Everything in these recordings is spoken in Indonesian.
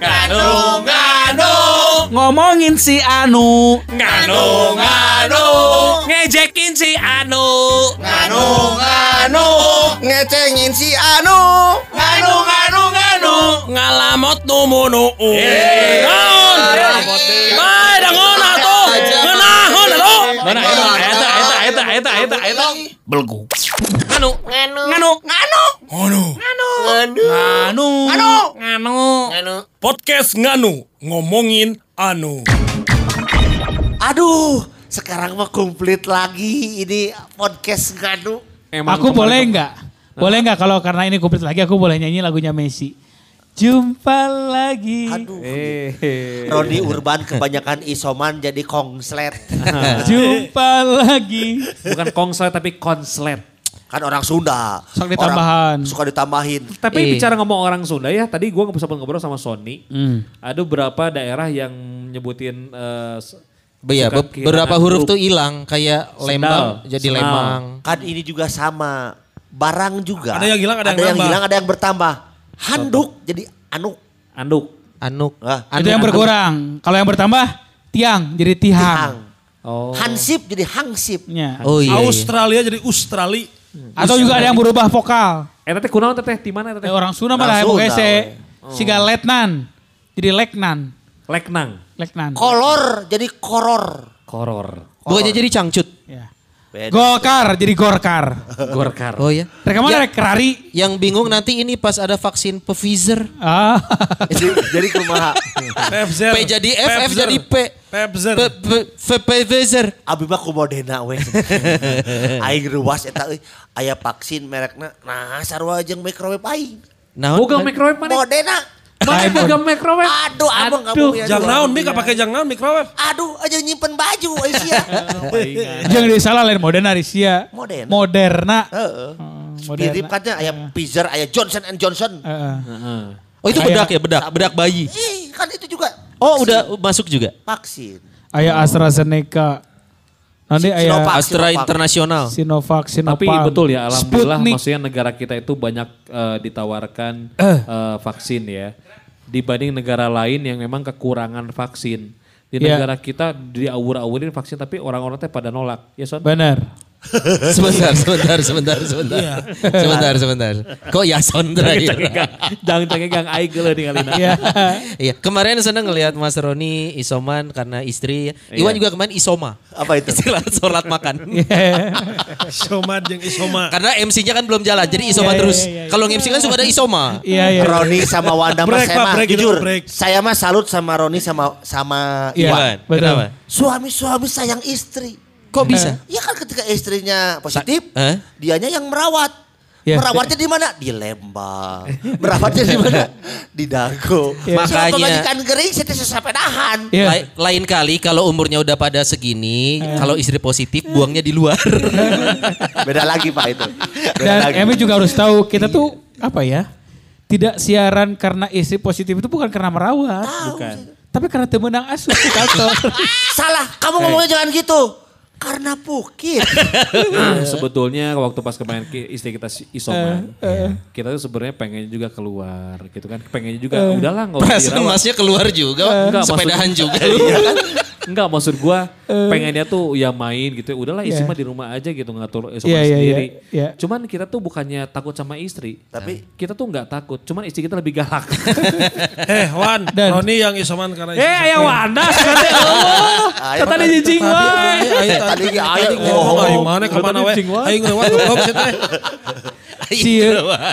Nganu, nganu, Ngomongin si Anu. nganu, nganu, ngejekin si Anu, nganu, nganu, Ngecengin si Anu. nganu, nganu, nganu, ngalamot numunu. Naon? Bae dangon atuh. Ngeunahon atuh. Mana eta eta eta eta eta eta eta belgu. Nganu, nganu, nganu, nganu, nganu, nganu, nganu, nganu. Podcast nganu ngomongin anu. Aduh, sekarang mah komplit lagi ini podcast nganu. Aku boleh nggak? Boleh nggak kalau karena ini komplit lagi aku boleh nyanyi lagunya Messi. Jumpa lagi. Aduh. Eh, Roni Urban kebanyakan isoman jadi kongslet. Jumpa lagi. bukan konslet tapi konslet. Kan orang Sunda. Sok ditambahan. Orang suka ditambahin. Tapi Eh. bicara ngomong orang Sunda ya, tadi gua nggak sempat ngobrol sama Sony. Hmm. Ada beberapa daerah yang nyebutin eh, s- Iya, suka be- beberapa huruf tuh hilang kayak Sendal. Lembang jadi Senal. Lemang. Kan ini juga sama. Barang juga. Ada yang hilang, ada yang yang nambah. hilang, ada yang bertambah. Handuk jadi anu. anduk. Anuk. Ah, Itu yang berkurang. Kalau yang bertambah tiang jadi tihang. Hang. Oh. Hansip jadi hangsip. Ya. Oh iya. iya. Australia jadi Australi. Atau juga ada yang berubah vokal. Eh teteh kunaon teteh di mana Eh, teteh? orang Sunda mah Orang Sunda, pokoknya se. we. Siga letnan. Jadi leknan. Leknang. Leknan. Kolor jadi koror. Koror. Bukannya jadi cangcut. Beda. Golkar jadi gorkar. Gorkar. Oh ya. Rek mana Ya. rek rari. Yang bingung nanti ini pas ada vaksin Pfizer. Ah. jadi, jadi kumaha. Pepzer. P jadi F, F jadi P. Pepzer. P- P- P- Pfizer. Abi mah kumodena we. Aing ruas eta euy. Aya vaksin merekna nah sarua jeung microwave aing. Nah, Boga microwave mana? Modena. Mana boga microwave? Aduh, abang Aduh. kamu ya. Jang naon, Mika pakai jang naon microwave. Aduh, aja nyimpen baju euy sia. Jangan disalah lain Moderna Risia. Moderna. Moderna. Heeh. Hmm, Mirip katanya aya Pfizer, aya Johnson and Johnson. Heeh. Oh itu bedak ya, bedak, bedak bayi. Ih, kan itu juga Oh udah masuk juga. vaksin. Aya AstraZeneca. Nanti aya Sinovac. Astra Sinovac. Internasional. Sinovac, Sinovac. Tapi betul ya, alhamdulillah Sputnik. maksudnya negara kita itu banyak eh, ditawarkan eh, vaksin ya. Dibanding negara lain yang memang kekurangan vaksin. Di Iya. negara kita diawur-awurin vaksin tapi orang-orang teh pada nolak. Ya Son? Benar. Sebentar, sebentar, sebentar, sebentar. sebentar, sebentar. Kok Yason terakhir? Jangan cengegang aing geuleuh ningali Iya. Iya, kemarin senang ngelihat Mas Roni isoman karena istri. Iwan juga kemarin isoma. Apa itu? Istilah sholat makan. Iya. Isoma jeung isoma. Karena MC-nya kan belum jalan, jadi isoma Iya, iya, terus. iya, iya. Kalau MC kan suka ada isoma. Iya, iya. Roni sama Wanda Break, saya mah jujur. break. Saya mah salut sama Roni sama sama Iya, Iwan. betul. Kenapa? Suami-suami sayang istri. Kok bisa? Ya kan ketika istrinya positif, Sa- eh? dianya yang merawat. Ya. Merawatnya di mana? Di Lembang. Merawatnya di mana? Di Dago. Ya. Makanya- Makanya ikan gering saya teh sesapedahan. Iya. Lai- Lain kali kalau umurnya udah pada segini, kalau istri positif buangnya di luar. Beda lagi Pak itu. Beda Dan lagi. Emi juga harus tahu kita tuh apa ya? Tidak siaran karena istri positif itu bukan karena merawat. Bukan. Tapi karena temenang asuh di kantor. Salah, kamu ngomongnya jangan gitu. Karena pukit. Nah, sebetulnya waktu pas kemarin istri kita si- isoman, kita tuh sebenarnya pengen juga keluar gitu kan. Pengennya juga udahlah nggak usah dirawat. masnya keluar juga, Enggak, sepedahan juga. Iya kan? Enggak maksud gua pengennya tuh ya main gitu. Udahlah istri Iya. mah di rumah aja gitu ngatur isoman Iya, iya, sendiri. iya, iya. Cuman kita tuh bukannya takut sama istri. Tapi Kita tuh nggak takut, cuman istri kita lebih galak. Eh, Wan, Dan- Roni yang isoman karena eh, aya Wanda sekali. Oh, Ayo, tadi jijing Tadi wae. ayo, ayo, Tadi ayo, tadi ngomong oh, ayo mana ke mana wah. Ayo ngelewat teh. si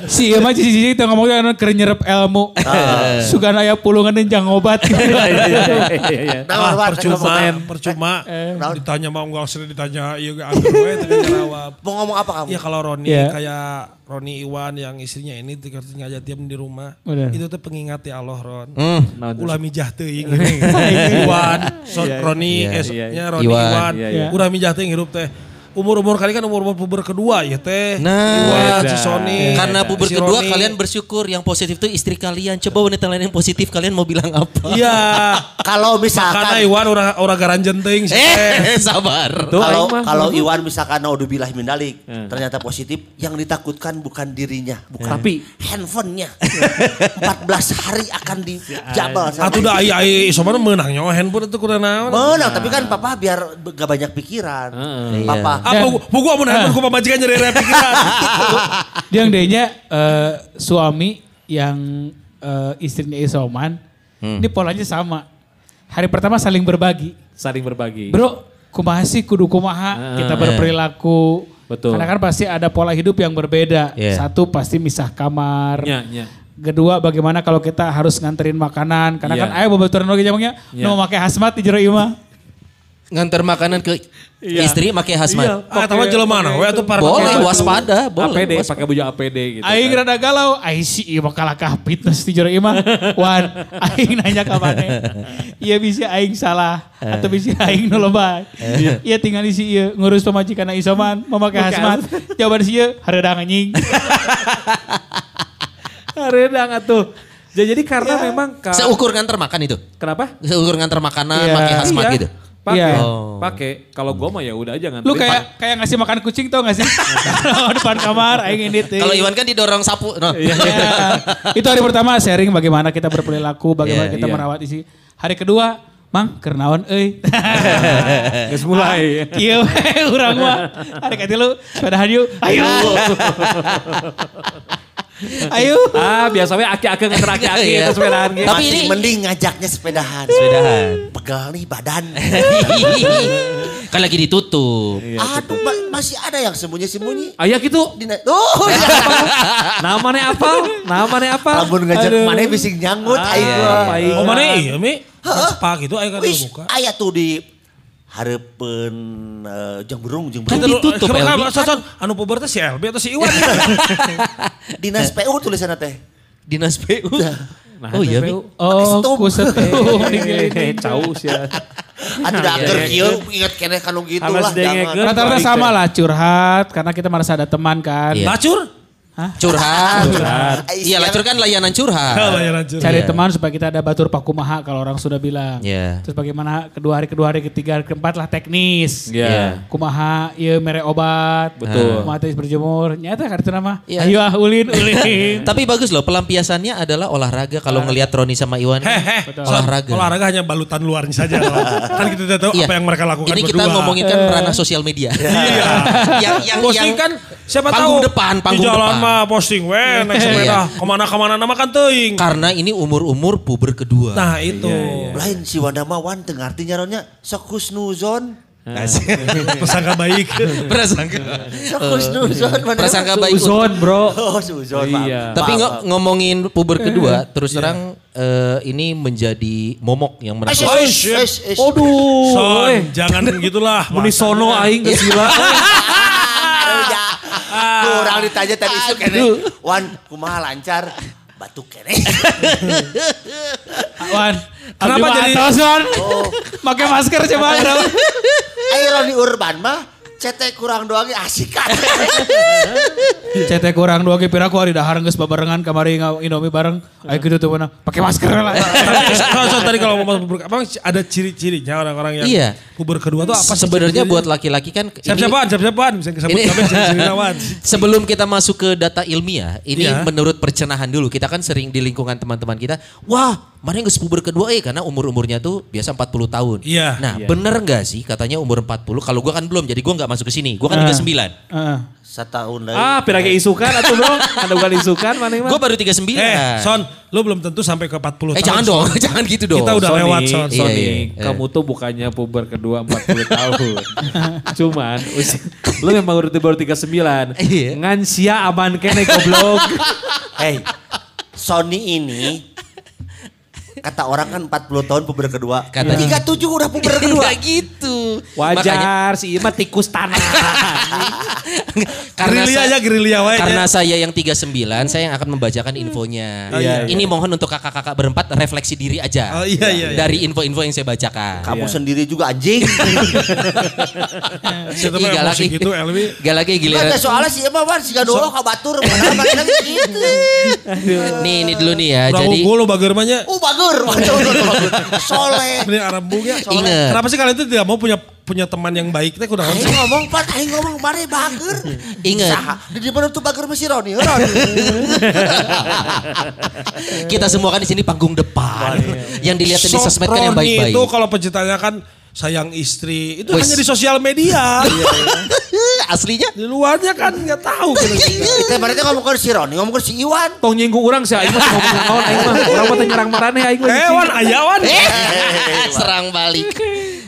si Ieu mah cici itu ngomong kan keur nyerep ilmu. Sugan aya pulungan dan jang obat. Iya, iya, iya, iya. Nah, percuma, percuma. Naon? Ditanya mau nggak usah ditanya, iya gak we teu jawab. Mau ngomong apa kamu? Iya kalau Roni Iya. kayak Roni Iwan yang istrinya ini tinggal aja diam di rumah. Itu tuh pengingat ya Allah Ron. Hmm. Naon tuh? Ulah mijah teuing Iwan, so, Roni, Iya, eh, iya, nya iya. Roni Iwan, Iwan, iya, iya. ulah mijah teuing hirup teh. Umur-umur kali kan umur-umur puber kedua ya teh. Nah. Iwan, si Sony. Karena puber si kedua Roni. kalian bersyukur yang positif tuh istri kalian. Coba wanita lain yang positif kalian mau bilang apa? Iya. Kalau Karena misalkan Iwan orang orang garanjen teuing sih. Eh, sabar. Kalau kalau Iwan misalkan naudzubillah min dalik ternyata positif yang ditakutkan bukan dirinya bukan Tapi- handphonenya 14 hari akan dijabal sama Atuh da ai ai isoman menang nyawa handphone itu kurang naon. menang tapi kan papa biar gak banyak pikiran papa Apa buku amun handphone ku pamajikan nyeri pikiran. Dia yang dehnya eh, suami yang eh, istrinya isoman, ini polanya sama. Hari pertama saling berbagi. Saling berbagi. Bro, kumaha sih kudu kumaha kita berperilaku. Betul. Karena kan pasti ada pola hidup yang berbeda. Iya. Satu pasti misah kamar. Nya, nya. Kedua bagaimana kalau kita harus nganterin makanan. Karena Iya. kan ayo babaturan lagi jamangnya. Iya. No make hazmat di jero imah. Ngantar makanan ke istri pakai hazmat. Ah, tahu jelema mana we atuh para Boleh waspada, boleh. APD, pakai baju APD gitu. Aing rada galau, aing si ieu mah kalah kah fitness di jero imah. Wan, aing nanya ka maneh. Iya bisa aing salah atau bisa aing nu loba. Iya tinggal di si ieu ngurus pemajikan isoman, memakai hazmat. Jawaban si ieu hareudang anjing. Redang atuh. Ya, jadi karena memang ka- Seukur ngantar makan itu. kenapa? Seukur ngantar makanan Iya. pakai hazmat Iya. gitu. Pakai. Iya. Oh. Pakai. Kalau gua mah ya udah aja nganterin. Lu kayak kayak ngasih makan kucing tau gak sih? Kalau depan kamar aing ini teh. Kalau Iwan kan didorong sapu. No. Iya. Itu hari pertama sharing bagaimana kita berperilaku, bagaimana Iya, kita iya. merawat isi. Hari kedua, Mang, kernaon euy. Geus mulai. Kieu we urang mah. Hari katilu sepedahan yuk. Ayo. Ayo. ah, biasa we aki-aki nganter aki-aki Iya. itu sepedaan gitu. Tapi masih ini- mending ngajaknya sepedahan Sepedahan. pegal nih badan kan lagi ditutup. aduh ma- masih ada yang sembunyi-sembunyi Aya gitu. di oh ya Namanya apa? Namanya apa? lamun ngajak mana bisa nyanggut aing mah. Paling- Oh mana iya mi? Pak itu aya kan Wis, muka. aya tuh di hareupeun eh, jeung burung jeung Kan burung ditutup, Elvi. kan anu puber teh si LB atau si Iwan? dinas PU tulisanna teh Dinas PU. Nah, oh iya. PU. Oh, Stop. kusetung. Eh, Caus ya. atuh da keur kieu ingat keneh kanu gitu lah Rata-rata sama lah curhat karena kita merasa ada teman kan. Iya. Lacur? Curhat. Curhat. Iya, lacur kan layanan curhat. Kalau lacur. Cari Iya. teman supaya kita ada batur pakumaha kalau orang sudah bilang. Iya. Terus bagaimana kedua hari kedua hari ketiga hari keempat lah teknis. Iya. Kumaha ieu mere obat. Betul. Kumaha teh berjemur. Nyata kartu nama. Iya. Ayo ah ulin ulin. Tapi bagus loh, pelampiasannya adalah olahraga. Kalau ngelihat Roni sama Iwan, olahraga. Olahraga hanya balutan luarnya saja. kan kita tidak tahu Iya. apa yang mereka lakukan Ini berdua. kita ngomongin kan ranah sosial media. Iya. yang yang yang kan siapa panggung tahu depan, panggung di jalan depan. Mah posting we naik sepeda ke mana-kemana nama kan teuing. Karena ini umur-umur puber kedua. Nah itu. lain si Wanda mah wan teu ngarti nyaronnya sekus nuzon Pesangka baik. Prasangka. sekus nuzon mana Prasangka baik. Uzon, Bro. oh suzon. Iya. Tapi maaf. ngomongin puber kedua, terus terang eh, ini menjadi momok yang eish, eish, eish. Aduh. Son, eh. jangan gitulah. Muni sono aing ya. Kurang ditanya tadi isu kene. Wan, kumaha lancar? Batuk kene. Wan. Kenapa jadi- atos, Wan. Pakai masker coba. kenapa? Ayo Roni Urban mah cetek kurang doang ge asik kan. Cetek kurang dua ge pira ku ari dahar geus babarengan kamari Indomie bareng. Ayo gitu tuh mana. Pakai masker lah. Son, tadi kalau ngomong puber, emang ada ciri-cirinya orang-orang yang Iya. puber kedua tuh apa? Sebenarnya buat laki-laki kan Siap-siapan, siap-siapan. Sebelum kita masuk ke data ilmiah, ini Iya. menurut percenahan dulu. Kita kan sering di lingkungan teman-teman kita, wah, mana yang puber kedua eh karena umur-umurnya tuh biasa 40 tahun. Iya. Nah, bener nggak sih katanya umur 40? Kalau gua kan belum, jadi gua nggak masuk ke sini. Gua kan 39. Heeh. Setahun lagi. Ah, pirage isukan atuh, Bro. Ada bukan isukan mana mah? Gua baru 39. Eh, Son, lu belum tentu sampai ke 40 Eh, tahun. jangan Son. dong, jangan gitu dong. Kita udah Sony, lewat, Son. Iya, Sony, iya. kamu tuh bukannya puber kedua 40 tahun. Cuman, usia, lu memang udah baru 39. Iya. Ngan sia aman kene goblok. Hey, Sony ini Kata orang kan 40 tahun puber kedua. Kata- 37 udah puber kedua. Enggak gitu. Makanya- Wajar si Ima tikus tanah. karena Gerilya aja gerilya wae. Karena saya yang 39, saya yang akan membacakan infonya. Oh, iya, Ini mohon untuk kakak-kakak berempat refleksi diri aja. Oh, iya, iya, iya. Dari info-info yang saya bacakan. Kamu sendiri juga anjing. Ih, mah gak lagi. gitu Elwi. Gak lagi giliran. Ada soalnya sih emang wan siga dulu ka batur mana balik lagi gitu. Nih, ini dulu nih ya. Jadi unggul lo bagermanya. Oh bagur, bagur. Soleh. Ini arambungnya. Ingat. Kenapa sih kalian itu tidak mau punya punya teman yang baik teh kudu Aing ngomong pan, aing ngomong mari bager. Ingat. Saha? Di mana tuh bager masih Roni? Roni. kita semua kan di sini panggung depan. yang dilihat di sosmed kan yang baik-baik. itu kalau penciptanya kan sayang istri itu Wes. hanya di sosial media. Aslinya di luarnya kan nggak tahu. Kita berarti ngomong ke si Roni, ngomong ke si Iwan. Tong nyinggung orang sih aing mah teu ngomong naon aing mah. Urang mah nyerang marane aing mah. Hewan ayawan. Eh, serang balik.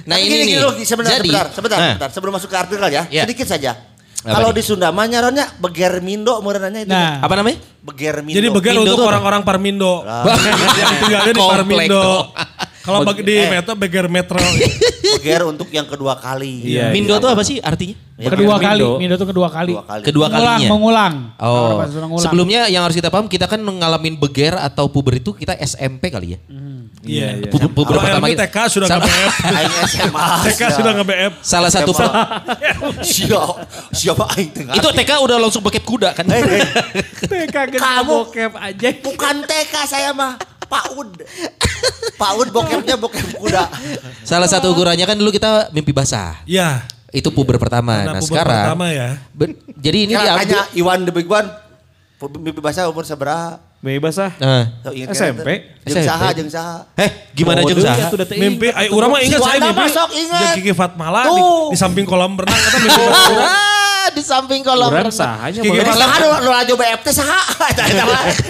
Nah ini Gini, nih. gini, sebentar, Jadi, sebentar, sebentar, Nah, sebentar. Sebelum masuk ke artikel ya, Ya. sedikit saja. Kalau di Sunda mah nyaronnya begermindo meureunanya itu. Nah, Apa namanya? begermindo. Jadi Mindo untuk orang-orang Parmindo. yang tinggalnya di Parmindo. Kalau bagi di Eh. metro beger metro. beger untuk yang kedua kali. Iya. Mindo tuh apa sih artinya? kedua Mindo. kali, Mindo itu kedua kali. Kedua kali. Kedua mengulang, kalinya. mengulang. Oh, Kalau bahasa Sunda ngulang. sebelumnya yang harus kita paham kita kan ngalamin beger atau puber itu kita SMP kali ya. Iya iya. Puber, puber Kalau pertama kita. TK sudah nge-BF. SMA. TK sudah nge-BF. Salah satu Siapa? Siapa aing tengah? itu TK udah langsung bokep kuda kan. Eh, Kamu bokep aja. bukan TK saya mah. PAUD. PAUD bokepnya bokep kuda. Salah satu ukurannya kan dulu kita mimpi basah. Ya. Itu puber pertama. Nah, nah, puber sekarang pertama ya. ben- jadi ini diambil. tanya Iwan the Big One. Mimpi bahasa umur seberapa? Bebas ah. Nah. Tuh, ingat SMP? Jeung saha, SMP. jeung saha. Eh, gimana Oh, jeung saha? Mimpi, ingat. ay, urang mah ingat saya mimpi. masuk, ingat. Jeung Kiki Fatmala di, Tuh. di samping kolam renang kata mimpi basah. Di samping kolam Urang renang. boleh. Mas- Saha nu nu radio BF teh saha? Eta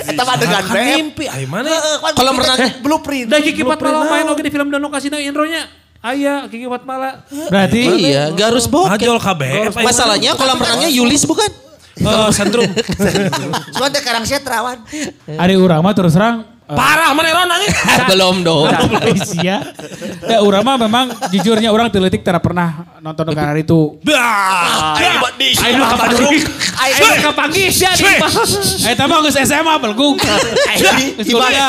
eta mah dengan Kan BF. mimpi, ay mana? Kan Kolam kita- renang. eh, blueprint. Da Kiki Blueprint main oke di film Dono Kasino intronya. Aya Kiki Fatmala. Berarti Iya, gak harus bokep. Ngajol KBF. Masalahnya kolam renangnya Yulis bukan? Eh, sentrum. Cuman teh karang setrawan. Ari urang mah terus terang eh, Parah mana Ron anjing. Belum dong. Malaysia. Ya urang mah memang jujurnya orang teletik tidak pernah nonton negara itu. Dah. Ayo kapanggih. Ayo mah kapanggih ya di mah. Eh tapi geus SMA belgung.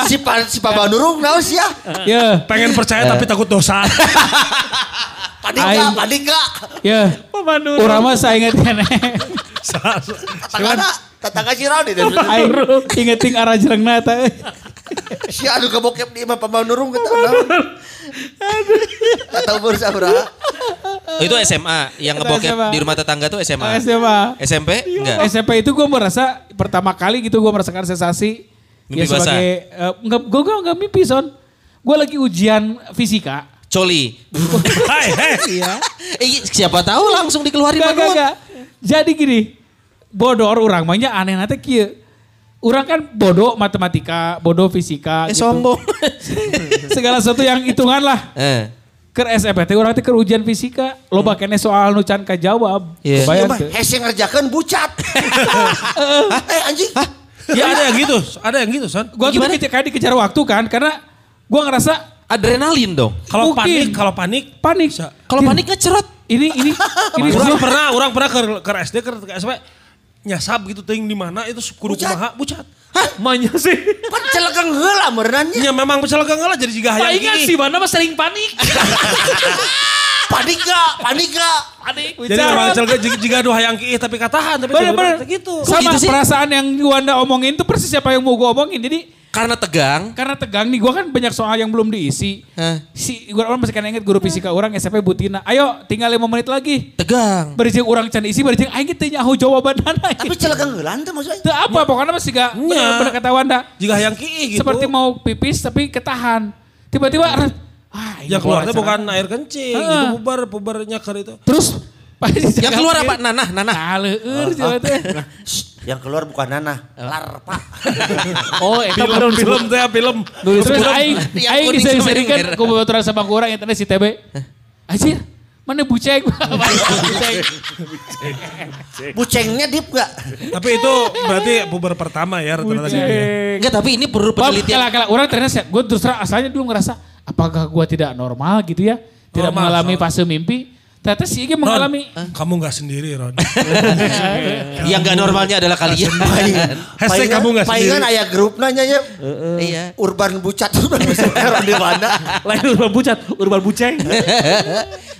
Si Pa- si Pa- naon sih ya? Ya, Pengen percaya tapi takut dosa. Panik enggak? Aing- Panik enggak? ya. Urang mah saya inget keneh. Tetangga tetangga si Roni deh. Aing ingeting arah jerengna eta. Si anu kebokep di mah Pak Bandurung kita naon. Atau umur sabaraha? Itu SMA yang ngebokep SMA. di rumah tetangga tuh SMA. SMA. SMP? Enggak. SMP itu gue merasa pertama kali gitu gue merasakan sensasi Mimpi ya sebagai eh, enggak gue gue enggak mimpi son. Gue lagi ujian fisika. Coli. Hai, hei. Iya. Eh, siapa tahu langsung dikeluarin enggak, manual. enggak. Jadi gini, bodor orang banyak aneh nanti kieu. Orang kan bodoh matematika, bodoh fisika. Eh gitu. sombong. Segala sesuatu yang hitungan lah. eh. Ke SMPT orang teh keur ujian fisika, loba kene soal nu can kajawab. Iya. Iya Kebayang mah teu? hese ngerjakeun bucat. Eh anjing. Ya ada yang gitu, ada yang gitu, Son. Gua tuh kayak dikejar waktu kan, karena gua ngerasa Adrenalin dong. Kalau panik, kalau panik, panik. Kalau panik ngecerot. Ini ini ini orang pernah, orang pernah ke, ke SD, ke, ke SMP, nyasap gitu ting di mana itu kudu Bucat. kumaha bucat. Manya sih. Pan celegang heula merenannya. Ya memang misalnya lah jadi jika hayang Palingan gini. si mana mah sering panik. Panik gak? Panik gak? Panik. Jadi memang celegang jika, jika aduh hayang kieu tapi katahan tapi Bener-bener. sebenarnya gitu. Sama gitu sih? perasaan yang Wanda omongin tuh persis siapa yang mau gue omongin. Jadi Karena tegang. karena tegang nih, gue kan banyak soal yang belum diisi. Hah. Si gue orang masih kan inget guru fisika orang SMP Butina. Ayo tinggal lima menit lagi. Tegang. Berijing orang can isi, berijing aing teh nyaho jawaban Tapi celegang heula teh maksudnya. Itu apa? Pokoknya masih gak Nya. bener kata Wanda. Jika hayang kieu gitu. Seperti mau pipis tapi ketahan. Tiba-tiba ah, yang keluarnya bukan air kencing, Heeh. itu bubar bubarnya kar itu. Terus Yang keluar apa? Nanah, nanah. Nah, jawa teh. Yang keluar bukan nanah, larpa. Oh, itu Film baru film teh film. Terus aing Yang aing disering-seringkan sama yang ku baturan sama kurang internet si TB. Anjir, Mana buceng? buceng. Bucengnya deep gak? Tapi itu berarti puber pertama ya rata-rata. Enggak, tapi ini perlu penelitian. kala, kala, orang ternyata gue terus terang asalnya dulu ngerasa apakah gue tidak normal gitu ya, tidak Normal, mengalami fase mimpi. Ternyata si Igi Ron, mengalami. kamu gak sendiri Ron. Yang enggak normalnya adalah kalian. Hashtag kamu gak sendiri. Palingan ayah grup nanya ya. Iya. Urban bucat Ron di mana? Lain urban bucat, urban buceng.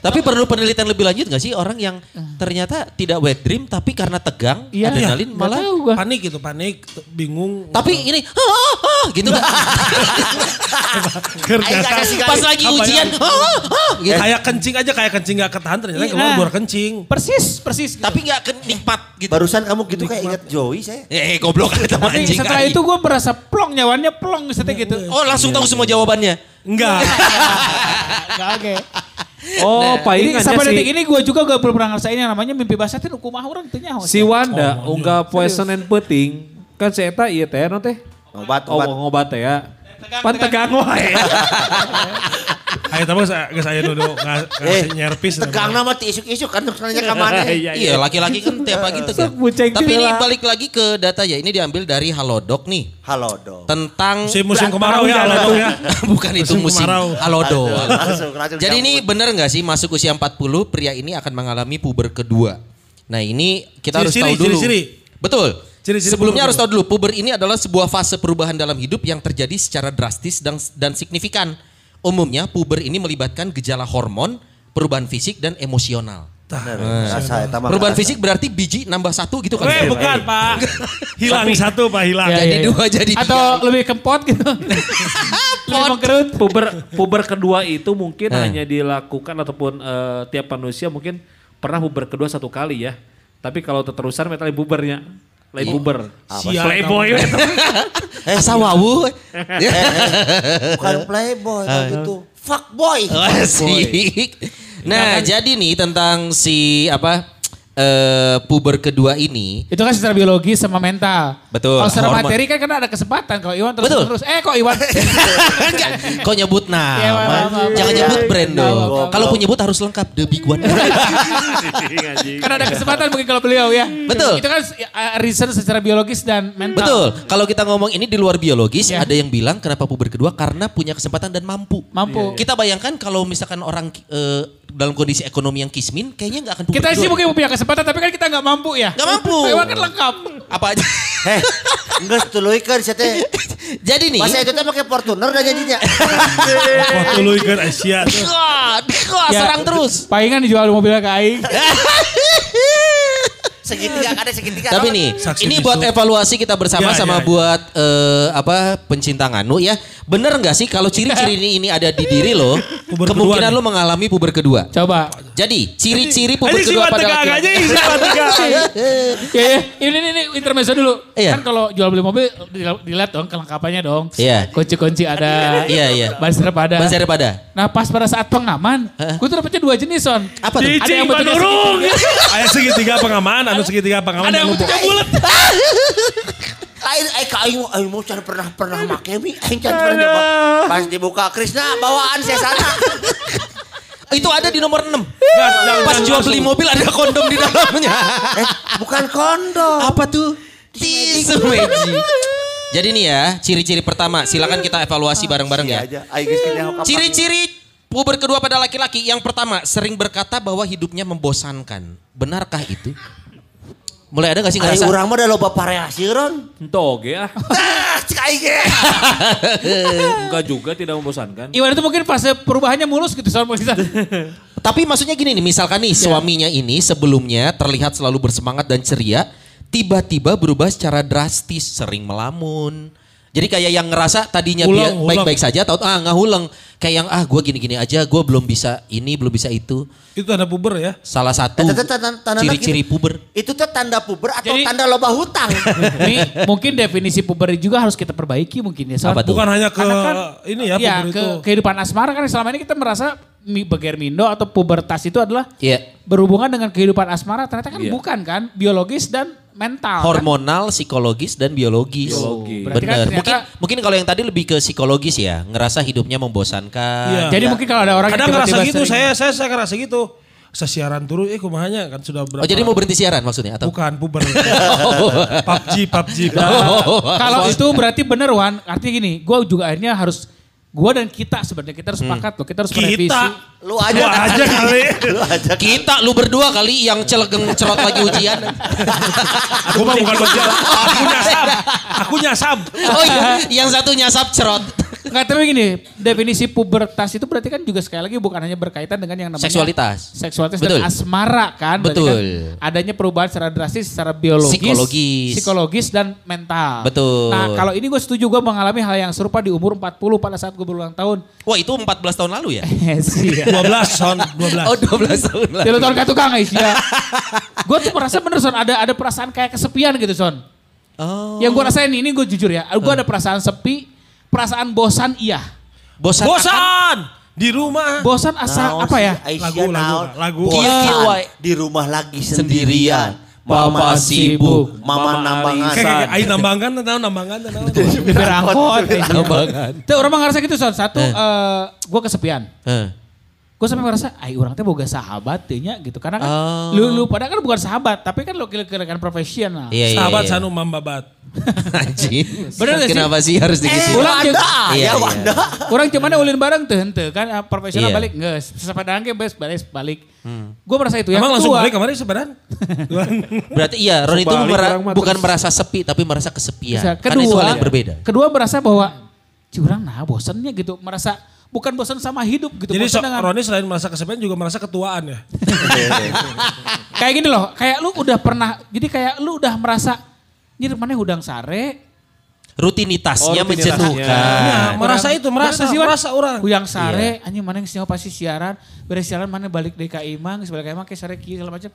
Tapi perlu penelitian lebih lanjut gak sih orang yang ternyata tidak wet dream tapi karena tegang, Iya, adrenalin nggak malah. Panik gitu, panik, bingung. tapi ini ah, ah, gitu kan. Gak kasih Pas lagi ujian ah, gitu. Kayak kencing aja, kayak kencing gak ketahan ternyata Iya, keluar nah. kencing. Persis, persis. gitu. Tapi gak kenikmat gitu. Barusan kamu gitu kayak ingat Joey saya. Eh goblok ada teman Tapi anjing. setelah itu gue merasa plong nyawannya plong seperti gitu. Oh langsung tahu semua jawabannya. Enggak. Gak oke. Oh, Jadi palingannya sampai si, detik ini gue juga gak pernah ngerasain yang namanya mimpi basah itu kumaha orang tuh nyawa. si Wanda unggah poe Senin peting. Kan si Eta iya teh no teh. Obat, Oh obat. ngobat teh ya. Tegang, Pan tegang wae. Ayo tapi gak saya duduk, gak Eh, nyerpis. Tegang nama ti isuk-isuk kan nanya ke mana. Iya laki-laki kan tiap pagi tegang. Tapi ini balik lagi ke data ya. Ini diambil dari Halodoc nih. Halo dong. Tentang Musim musim kemarau ya, halo dong ya. Bukan itu Musim musim kemarau. Halodo. Langsung racun Jadi ini benar nggak sih masuk usia 40 pria ini akan mengalami puber kedua. Nah ini kita harus tahu dulu. ciri-ciri. Betul. Ciri-ciri Sebelumnya puber harus tahu dulu puber ini adalah sebuah fase perubahan dalam hidup yang terjadi secara drastis dan, dan signifikan. Umumnya puber ini melibatkan gejala hormon, perubahan fisik dan emosional. Bener, rasa eta mah Perubahan rasa. fisik berarti biji nambah satu gitu kan? Eh bukan pak. Hilang satu pak, hilang. Ya, Jadi ya, ya. dua jadi Atau tiga. lebih kempot gitu. lebih mengkerut. puber puber kedua itu mungkin Eh. hanya dilakukan ataupun eh, tiap manusia mungkin pernah puber kedua satu kali ya. Tapi kalau terusan metal pubernya. Lain puber. Sial, Playboy. Eh, Asa wawu. bukan playboy kalau gitu. Fuck boy. Asik. Nah, jadi nih tentang si apa eh puber kedua ini. Itu kan secara biologis sama mental. Betul, Kalau secara materi kan karena ada kesempatan. Kalau Iwan terus Betul. terus. Eh kok Iwan? Enggak, kok nyebut Ya, maaf, nama? maaf, maaf. Jangan nyebut brand dong. Kalau penyebut harus lengkap the big one. Karena ada kesempatan mungkin kalau beliau ya. Betul. Itu kan uh, reason secara biologis dan mental. Betul. Kalau kita ngomong ini di luar biologis, Ya. ada yang bilang kenapa puber kedua karena punya kesempatan dan mampu. Mampu. Kita bayangkan kalau misalkan orang eh, dalam kondisi ekonomi yang kismin, kayaknya nggak akan puber Kita kedua. sih mungkin punya kesempatan tapi kan kita nggak mampu ya. Nggak mampu. Iwan kan lengkap. Apa aja? Heh, enggak tuluikeun saya teh. Jadi nih. Pas itu teh pakai Fortuner dah jadinya. Ikut Asia. Wah, Ya, serang terus. Palingan dijual mobilnya ke Aing. Segitiga ada segitiga. Tapi nih, Saksi ini bisu. buat evaluasi kita bersama Ya, sama ya, ya. buat eh, apa pencinta nganu ya. Bener nggak sih kalau ciri-ciri ini, ini ada di diri lo, Puber kemungkinan lo mengalami puber kedua. Coba. Jadi ciri-ciri puber Aja si kedua pada tegang aja, laki-laki. si tegang. Ya, ya. Ini, ini, ini intermezzo dulu. Iya. Kan kalau jual beli mobil dil- dilihat dong kelengkapannya dong. Iya. Kunci-kunci ada. Iya, iya. Ban serep ada. Ban serep ada. Nah pas pada saat pengaman, gue tuh dapetnya dua jenis son. Apa tuh? Ada yang bentuknya segitiga. Ayah segitiga pengaman, anu segitiga pengaman. Ada yang bentuknya bulat. Lain eh ka aing aing mau can pernah pernah make mi, aing can pernah nyoba. Pas dibuka Krisna bawaan saya sana. Itu ada di nomor 6. Nggak, jangan- Pas jual beli mobil ada kondom di dalamnya. Eh, bukan kondom. Apa tuh? Tisu magic. Jadi nih ya, ciri-ciri pertama. Silakan kita evaluasi bareng-bareng ya. Iya hokap. Ciri-ciri puber kedua pada laki-laki. Yang pertama, sering berkata bahwa hidupnya membosankan. Benarkah itu? Mulai ada gak sih ngerasa? urang mah da loba variasi ron. Ento oge ah. Tah, cek ge. Enggak juga tidak membosankan. Iwan itu mungkin fase perubahannya mulus gitu soal kita. Tapi maksudnya gini nih, misalkan nih suaminya ini sebelumnya terlihat selalu bersemangat dan ceria, tiba-tiba berubah secara drastis, sering melamun. Jadi kayak yang ngerasa tadinya Ulang, dia ulang. baik-baik saja, tahu ah nggak huleng. Kayak yang ah gue gini-gini aja, gue belum bisa ini, belum bisa itu. Itu tanda puber ya. Salah satu tanda ciri-ciri puber. Itu teh tanda puber atau Jadi- tanda loba hutang. Ini mungkin definisi puber juga harus kita perbaiki mungkin ya. Tuh? Bukan hanya ke kan, ini ya puber ke itu. kehidupan asmara kan selama ini kita merasa mi- begermindo atau pubertas itu adalah Iya. berhubungan dengan kehidupan asmara. Ternyata kan Iya. bukan kan, biologis dan mental. kan? Hormonal, psikologis dan biologis. Biologi. Berarti kan Benar. ternyata- mungkin mungkin kalau yang tadi lebih ke psikologis ya, ngerasa hidupnya membosankan. Iya. Jadi mungkin kalau ada orang Kadang yang ngerasa tiba-tiba gitu, sering- saya saya saya ngerasa gitu. sesiaran turun eh kumahanya kan sudah berapa Oh jadi mau berhenti siaran maksudnya atau? bukan puber PUBG PUBG Oh. Kalau itu berarti bener Wan, artinya gini, gue juga akhirnya harus, gue dan kita sebenarnya kita harus sepakat loh, kita harus merevisi. kita Lu aja. Lu aja kali Lu aja. Kita lu berdua kali yang celegeng cerot lagi ujian. aku mah bukan bagian aku nyasab aku nyasab Oh iya, yang satu nyasap cerot. Enggak tapi gini, definisi pubertas itu berarti kan juga sekali lagi bukan hanya berkaitan dengan yang namanya Seksualitas. seksualitas Betul. dan asmara kan. Berarti Betul. kan adanya perubahan secara drastis secara biologis, Psikologis. psikologis dan mental. Betul. Nah, kalau ini gue setuju gue mengalami hal yang serupa di umur 40 pada saat gue berulang tahun. Wah itu 14 tahun lalu ya? Sih. 12 son 12 Oh 12 tahun lalu. Tilu tahun ke tukang guys ya. gue tuh merasa bener Son, ada ada perasaan kayak kesepian gitu Son. Oh. Yang gue rasain ini gue jujur ya, gue ada perasaan sepi, perasaan bosan iya. Bosan. akan- bosan di rumah Bosan asa Naon apa ya? Lagu, lagu, lagu. Bosan Kieu, kieu, wae. di rumah lagi Sendirian. Mama sibuk. Mama nambangan. kayak kayak aing nambangkan tahu nambangkan tahu Bibir angkot. Nambangan. Tuh orang mah ngerasa gitu Son. Satu, eh gue kesepian. Eh. Gue sampai merasa, ay orang teh boga sahabat tehnya gitu. Karena kan Oh. lu, lu pada kan bukan sahabat, tapi kan lu kira-kira profesional. Iya, iya, sahabat iya. sanu mambabat Anjing. Bener gak sih? Kenapa sih harus Eh, digituin? Ulang. Iya, ya iya. Wanda. Orang cuman ulin bareng tuh hente kan ah, profesional Iya. balik nggak sepedaan ke bes balik balik. Gue merasa itu yang emang langsung kedua. balik kemarin sebenarnya Berarti iya, Ron itu mera- bukan merasa sepi tapi merasa kesepian. Bisa. Karena itu Kedua, hal yang berbeda. kedua merasa bahwa curang nah bosannya gitu, merasa bukan bosan sama hidup gitu. jadi so, dengan- Roni selain merasa kesepian juga merasa ketuaan ya kayak gini loh, kayak lu udah pernah, jadi kayak lu udah merasa, nyir mana udang sare, Rutinitasnya Oh, menjenuhkan. Nah, merasa itu, merasa, sih, merasa orang. Uyang sare, Iya. anjing mana yang siapa pasti siaran, beres siaran mana balik dari ka Imang, balik ka Imang ke sare kieu segala macam.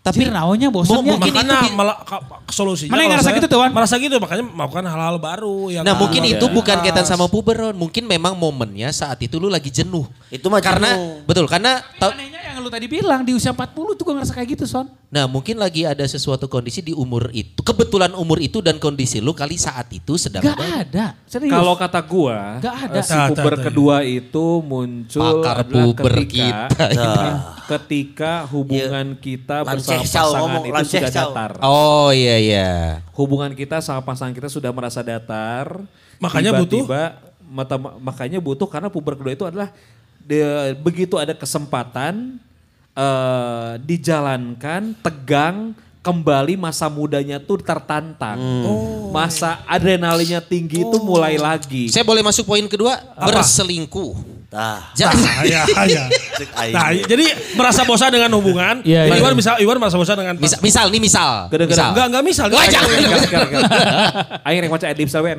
Tapi Tapi naonnya bosannya. mungkin makanya itu malah ka- solusinya Mana yang ngerasa gitu tuh, Wan? merasa gitu makanya melakukan hal-hal baru yang Nah mungkin luar itu biasa. bukan kaitan sama puberon. Mungkin memang momennya saat itu lu lagi jenuh. Itu mah Karena jenuh. betul karena tau- Anehnya yang lu tadi bilang di usia 40 tuh gue ngerasa kayak gitu Son. nah mungkin lagi ada sesuatu kondisi di umur itu. Kebetulan umur itu dan kondisi lu kali saat itu sedang Gak ada. ada, serius. Kalau kata gua, Nggak ada. eh, si puber kedua itu muncul Pakar puber ketika kita. ketika hubungan kita bersama pasangan itu Lanceh sudah datar. Oh iya iya. Hubungan kita sama pasangan kita sudah merasa datar. Makanya butuh? Tiba-tiba, mata- makanya butuh karena puber kedua itu adalah de- begitu ada kesempatan eh, dijalankan tegang kembali masa mudanya tuh tertantang. Masa adrenalinnya tinggi itu mulai lagi. Saya boleh masuk poin kedua? Berselingkuh. Tah. Jadi, ya, ya. Aing. Nah, jadi merasa bosan dengan hubungan. Iya, iya. Iwan misal Iwan merasa bosan dengan misal, misal nih misal. Gara-gara- misal. Enggak, enggak misal. Wah, jangan. Aing rek maca edip sawe.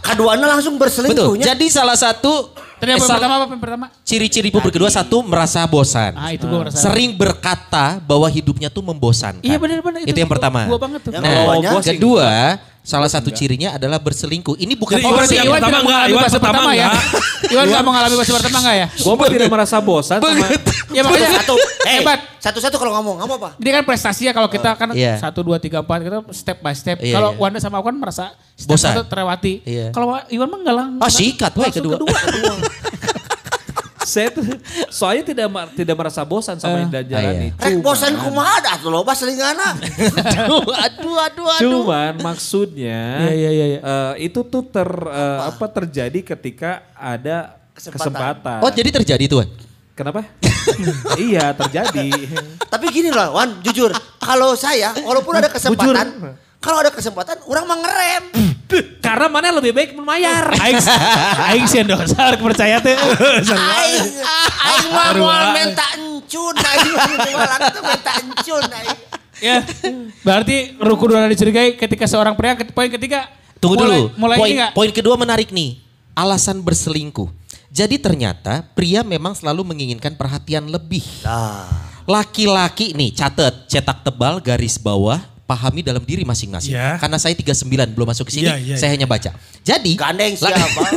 Kaduana langsung Betul. berselingkuhnya. Jadi salah satu Tadi apa yang pertama apa yang pertama? ciri-ciri puber kedua satu merasa bosan. Ah itu gue merasa. Sering berkata bahwa hidupnya tuh membosankan. Iya benar-benar Itu, yang pertama. Gue banget tuh. Yang Nah, kedua, salah satu cirinya adalah berselingkuh. Ini bukan Jadi Oh Iwan Iwan pertama tidak enggak, mengalami Iwan fase pertama pertama ya? enggak. Iwan nggak mengalami fase pertama enggak ya? Gua mah tidak merasa bosan sama Ya makanya satu. Eh, hebat. satu-satu kalau ngomong, ngomong apa? Ini kan prestasi ya kalau kita kan Iya. satu dua tiga empat kita step by step. Iya, kalau iya. Wanda sama aku kan merasa step Bosan. satu terlewati. Iya. Kalau Iwan mah enggak lang. Ah, sikat, woy, langsung kedua. saya tuh soalnya tidak tidak merasa bosan sama yang Ah, dijalani. iya. Rek bosan kumaha dah tuh loba selingana. aduh, aduh, aduh, aduh. Cuman maksudnya Iya, iya, iya, iya. eh, itu tuh ter eh, apa terjadi ketika ada Kesempatan. kesempatan. Oh jadi terjadi tuh. Wan? Kenapa? iya terjadi. Tapi gini loh, Wan, jujur. Kalau saya, walaupun ada kesempatan, kalau ada kesempatan, orang mah ngerem. Karena mana lebih baik membayar. Aing aing sih dosa percaya teh. Aing, aing mah mau minta encun, aing tuh minta encun. aing. ya. Berarti rukun dua dicurigai ketika seorang pria poin ketiga Tunggu mulai, dulu. Mulai poin, ini enggak? poin kedua menarik nih. Alasan berselingkuh. Jadi ternyata pria memang selalu menginginkan perhatian lebih. Nah, Laki-laki nih catat cetak tebal garis bawah pahami dalam diri masing-masing. Iya. Karena saya 39 belum masuk ke sini, Iya, iya, saya iya. hanya baca. Jadi Gandeng siapa?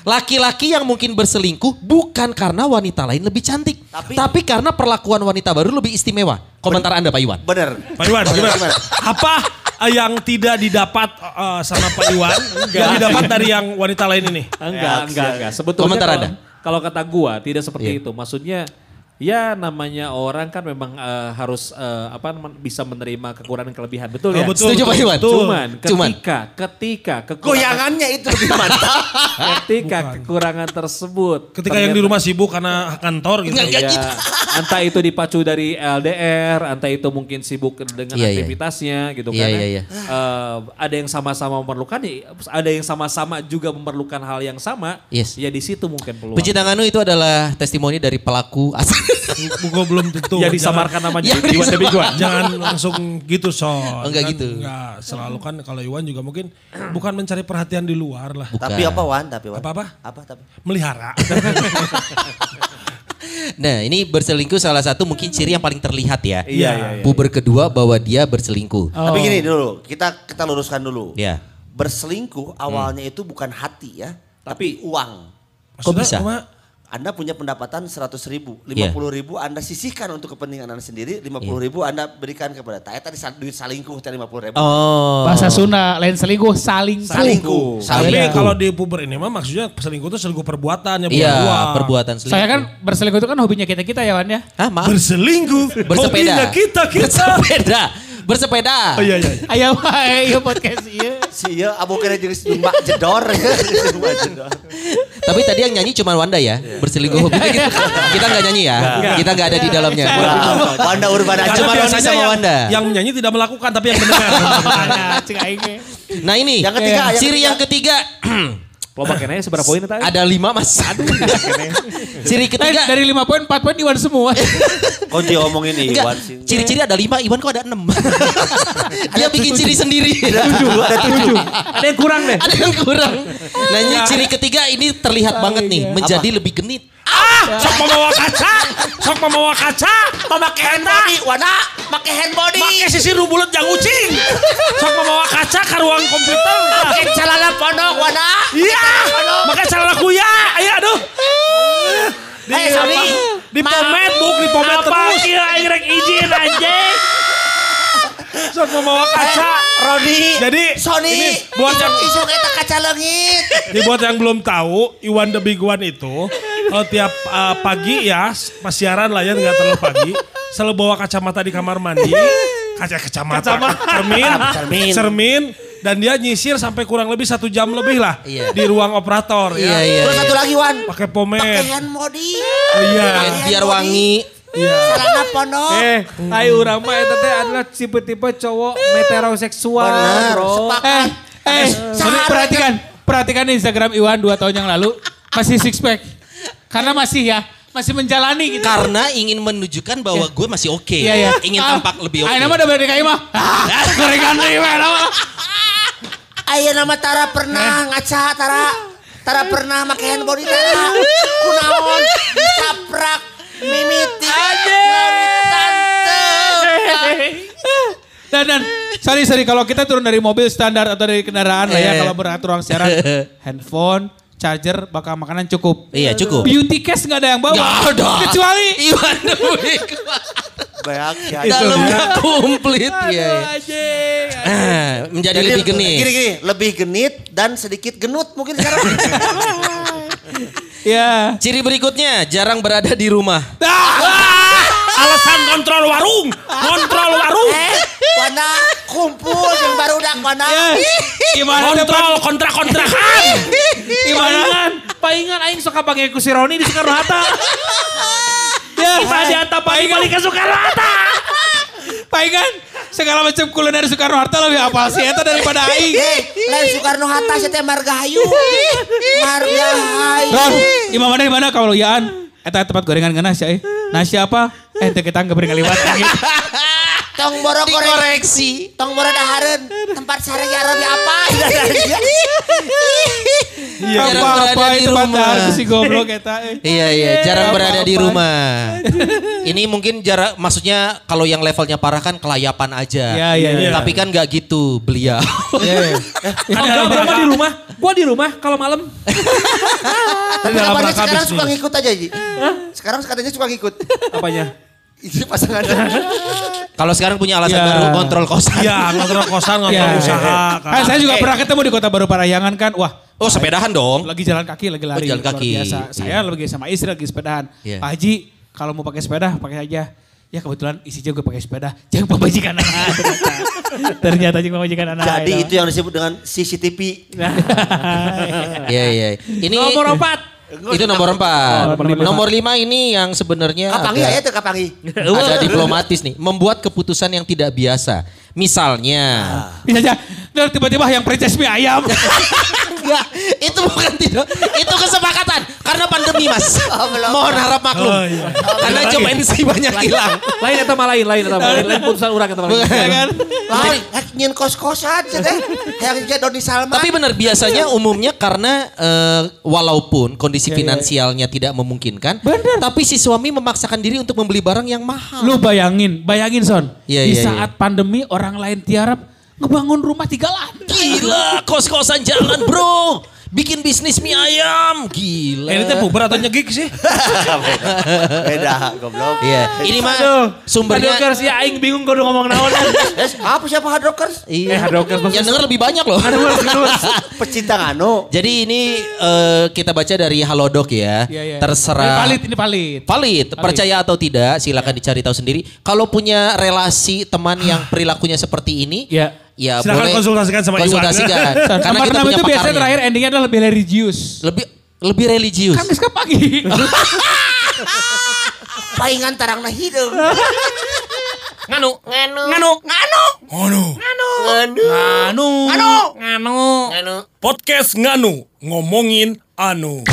Laki-laki yang mungkin berselingkuh bukan karena wanita lain lebih cantik, Tapi- tapi, karena perlakuan wanita baru lebih istimewa. Komentar Anda Pak Iwan. bener. Pak Iwan, gimana? Apa eh, yang tidak didapat eh, sama Pak Iwan yang didapat dari yang wanita lain ini? enggak, enggak, enggak. Sebetulnya Komentar kalau, Anda. kalau kata gua tidak seperti Iya. itu. Maksudnya Ya namanya orang kan memang eh, harus eh, apa bisa menerima kekurangan kelebihan betul ya. Oh, betul, Setuju, Pak betul, Iwan? betul. Cuman Cuman. ketika ketika Goyangannya itu lebih mantap. ketika kekurangan tersebut Ketika yang di rumah sibuk karena kantor gitu. Ya, entah itu dipacu dari LDR, entah itu mungkin sibuk dengan Iya, iya. aktivitasnya gitu Iya, kan. iya, ya. iya. Eh, ada yang sama-sama memerlukan, ya, ada yang sama-sama juga memerlukan hal yang sama. Yes. Ya di situ mungkin peluang. Pecinta Nganu itu adalah testimoni dari pelaku asal. Gue belum tentu. Ya disamarkan namanya Yang Iwan Demi Gua. Jangan langsung gitu Son. Oh, enggak Kan gitu. Enggak, selalu kan kalau Iwan juga mungkin bukan mencari perhatian di luar lah. Bukan. Tapi apa Wan? Tapi Wan? Apa-apa? Apa tapi? Melihara. Nah ini berselingkuh salah satu mungkin ciri yang paling terlihat ya. Iya, iya, iya. Puber kedua bahwa dia berselingkuh. Oh. Tapi gini dulu, kita kita luruskan dulu. Ya. Berselingkuh awalnya itu bukan hati ya, tapi uang. Kok bisa? Cuma Anda punya pendapatan 100 ribu, Iya. 50 ribu Anda sisihkan untuk kepentingan Anda sendiri, 50 ribu Anda berikan kepada Taya tadi duit salingkuh tadi 50 ribu. Oh. Bahasa Sunda lain selingkuh, saling Salingkuh. Tapi Salingkuh. kalau di puber ini mah maksudnya selingkuh itu selingkuh perbuatan ya bukan Iya, uang. perbuatan selingkuh. Saya kan berselingkuh itu kan hobinya kita-kita ya Wan ya. Hah, maaf. Berselingkuh. Bersepeda. Hobinya kita kita. Bersepeda. Bersepeda. Oh iya iya. Ayo wae podcast ieu. Si ya abu kira jeung Mbak Jedor. Tapi tadi yang nyanyi cuma Wanda ya. Berselingkuh hobinya kita. Kita nggak nyanyi ya. Kita nggak ada di dalamnya. Wanda Urbana Cuma Roni biasanya sama Wanda. yang menyanyi tidak melakukan tapi yang mendengar. Nah, ini. Yang ketiga, yang Ciri ketiga. yang ketiga. Loba kenanya seberapa poin tadi? ada lima mas. Ciri Eh, ketiga. dari 5 poin 4 poin Iwan semua. Kok dia ngomongin ini Enggak, Wan sih? ciri-ciri ada lima, Iwan kok ada enam. Dia bikin ciri sendiri. Ada tujuh, ada tujuh. Ada yang kurang deh. ada yang kurang. Nah ini ciri ketiga ini terlihat banget nih. Menjadi lebih genit. Ah, sok membawa kaca. Sok membawa kaca. Memakai hand body, Wana, pakai hand body. Pakai sisir bulat jang ucing. Sok membawa kaca ke ruang komputer. Pakai celana pondok, Wana. Iya. Pakai celana kuya. Ayo aduh. Di, Eh, apa? Di pomet, buk, di pomet terus. Kira Ingrek izin anjing. Sok membawa kaca. Roni, Jadi, Sony, ini buat yang isu kita kaca lengit. Jadi buat yang belum tahu, Iwan the Big One itu kalau tiap uh, pagi ya, pas siaran lah ya nggak terlalu pagi, selalu bawa kacamata di kamar mandi, kaca kacamata, cermin, Cermin. cermin, dan dia nyisir sampai kurang lebih satu jam lebih lah Iya. di ruang operator Iya ya. iya. Terus iya. satu lagi, Wan. Pakai Pakai pomade. hand body. Oh, iya. Biar wangi. Celana pondok. Eh, ayo urang mah eta teh adalah tipe-tipe cowok heteroseksual, Benar, bro. sepakat. Eh, eh, Sehari- perhatikan, perhatikan Instagram Iwan 2 tahun yang lalu masih six pack. Karena masih ya, masih menjalani gitu. Karena ingin menunjukkan bahwa gue masih oke. Iya, iya. Ingin Ah, tampak lebih oke. Ah, nama udah kayak mah. Ah, gorengan deui we nama. Ayo nama Tara pernah ngaca Tara. Tara pernah make hand body Tara. Kunaon disaprak mimiti. Dan dan sorry sorry kalau kita turun dari mobil standar atau dari kendaraan lah ya Eh. kalau beratur ruang siaran handphone charger bakal makanan cukup Iya cukup. beauty case nggak ada yang bawa Nggak ada. kecuali Iwan. Banyak ya. Dalamnya komplit. Ah, Menjadi lebih genit. Gini gini, lebih genit dan sedikit genut mungkin sekarang. ya Ciri berikutnya jarang berada di rumah. Alasan kontrol warung, kontrol warung, eh, Wana kumpul yang baru dak Wana. ya gimana kontrol kontrak-kontrakan. gimana Palingan aing suka pakai ku si Roni di Soekarno Hatta. ya Tadi Hatta pagi balik ke Soekarno Hatta. palingan segala macam kuliner Soekarno Hatta lebih apa sih eta daripada aing Eh, lain Soekarno Hatta saya teh Margahayu. Margahayu. Ron, di mana di mana kalau yaan? Eta tempat gorengan ngana sih. eh. Nasi apa? Eh, teu kita nggak beri ngaliwat. Tong boro. Dikoreksi. Tong boro dahareun. Tempat sare Arabi apa? Jarang Apa berada apa di rumah. si goblok eta. eh. Iya iya, jarang Apa-apa. berada di rumah. Ini mungkin jarak, maksudnya kalau yang levelnya parah kan kelayapan aja. Iya, iya, iya. Tapi kan nggak gitu beliau. Iya. Ada berapa di rumah? Gua di rumah kalau malam. Tapi kabarnya sekarang suka ngikut aja Ji. Sekarang katanya suka ngikut. Apanya? Ini pasangan. kalau sekarang punya alasan Iya. baru kontrol kosan. Iya, kontrol kosan, kontrol Iya. usaha. kan. Ah, saya juga Eh. pernah ketemu di Kota Baru Parayangan kan. Wah, Oh sepedahan dong. lagi jalan kaki, lagi lari. Oh, jalan kaki. Biasa. Saya Iya. lagi sama istri lagi sepedahan. Iya. Pak Haji, kalau mau pakai sepeda pakai aja. Ya kebetulan isi juga pakai sepeda. Jangan pemajikan anak. Ternyata jangan pemajikan anak. Jadi itu yang disebut dengan CCTV. Iya iya. Ini Nomor empat. Itu nomor empat. Nomor lima. Nomor lima ini yang sebenarnya Kapangi ya itu kapangi. ada diplomatis nih, membuat keputusan yang tidak biasa. Misalnya, Bisa aja. Dan tiba-tiba yang franchise mie ayam. enggak, itu bukan tidak, itu kesepakatan karena pandemi mas. Oh, belum. Mohon harap maklum, Oh, iya. karena job NC banyak hilang. Lain mah lain, lain mah lain, lain putusan urang mah. lain. Ya kan? Lain, kos-kosan teh. Yang jadi Doni Salman. Tapi benar biasanya umumnya karena eh, walaupun kondisi finansialnya tidak memungkinkan, tapi si suami memaksakan diri untuk membeli barang yang mahal. Lu bayangin, bayangin Son. Iya, di iya, saat pandemi orang lain tiarap ngebangun rumah tiga lantai. Gila, kos-kosan jalan bro. Bikin bisnis mie ayam, gila. Eh, Ini teh puber atau nyegik sih? Beda, goblok. Iya, ini mah sumbernya. Hadokers ya aing bingung kudu ngomong naon. Eh, apa siapa hardrockers? Iya. Eh, Yang denger lebih banyak loh. Pecinta nganu. Jadi ini eh, kita baca dari Halodoc ya. Iya, iya. Ini Terserah. valid, ini valid. Valid, percaya atau tidak silakan dicari tahu sendiri. Kalau punya relasi teman yang perilakunya seperti ini, Ya. Ya Silakan boleh konsultasikan sama Iwan. konsultasikan. Son, Karena nomor kita punya itu biasanya terakhir endingnya adalah lebih religius. Lebih lebih religius. Kan geus ka pagi. Paingan tarang na hideung. Nganu. Nganu. Nganu. Nganu. Nganu. Anu. Nganu. Anu. Nganu. Podcast Nganu ngomongin anu.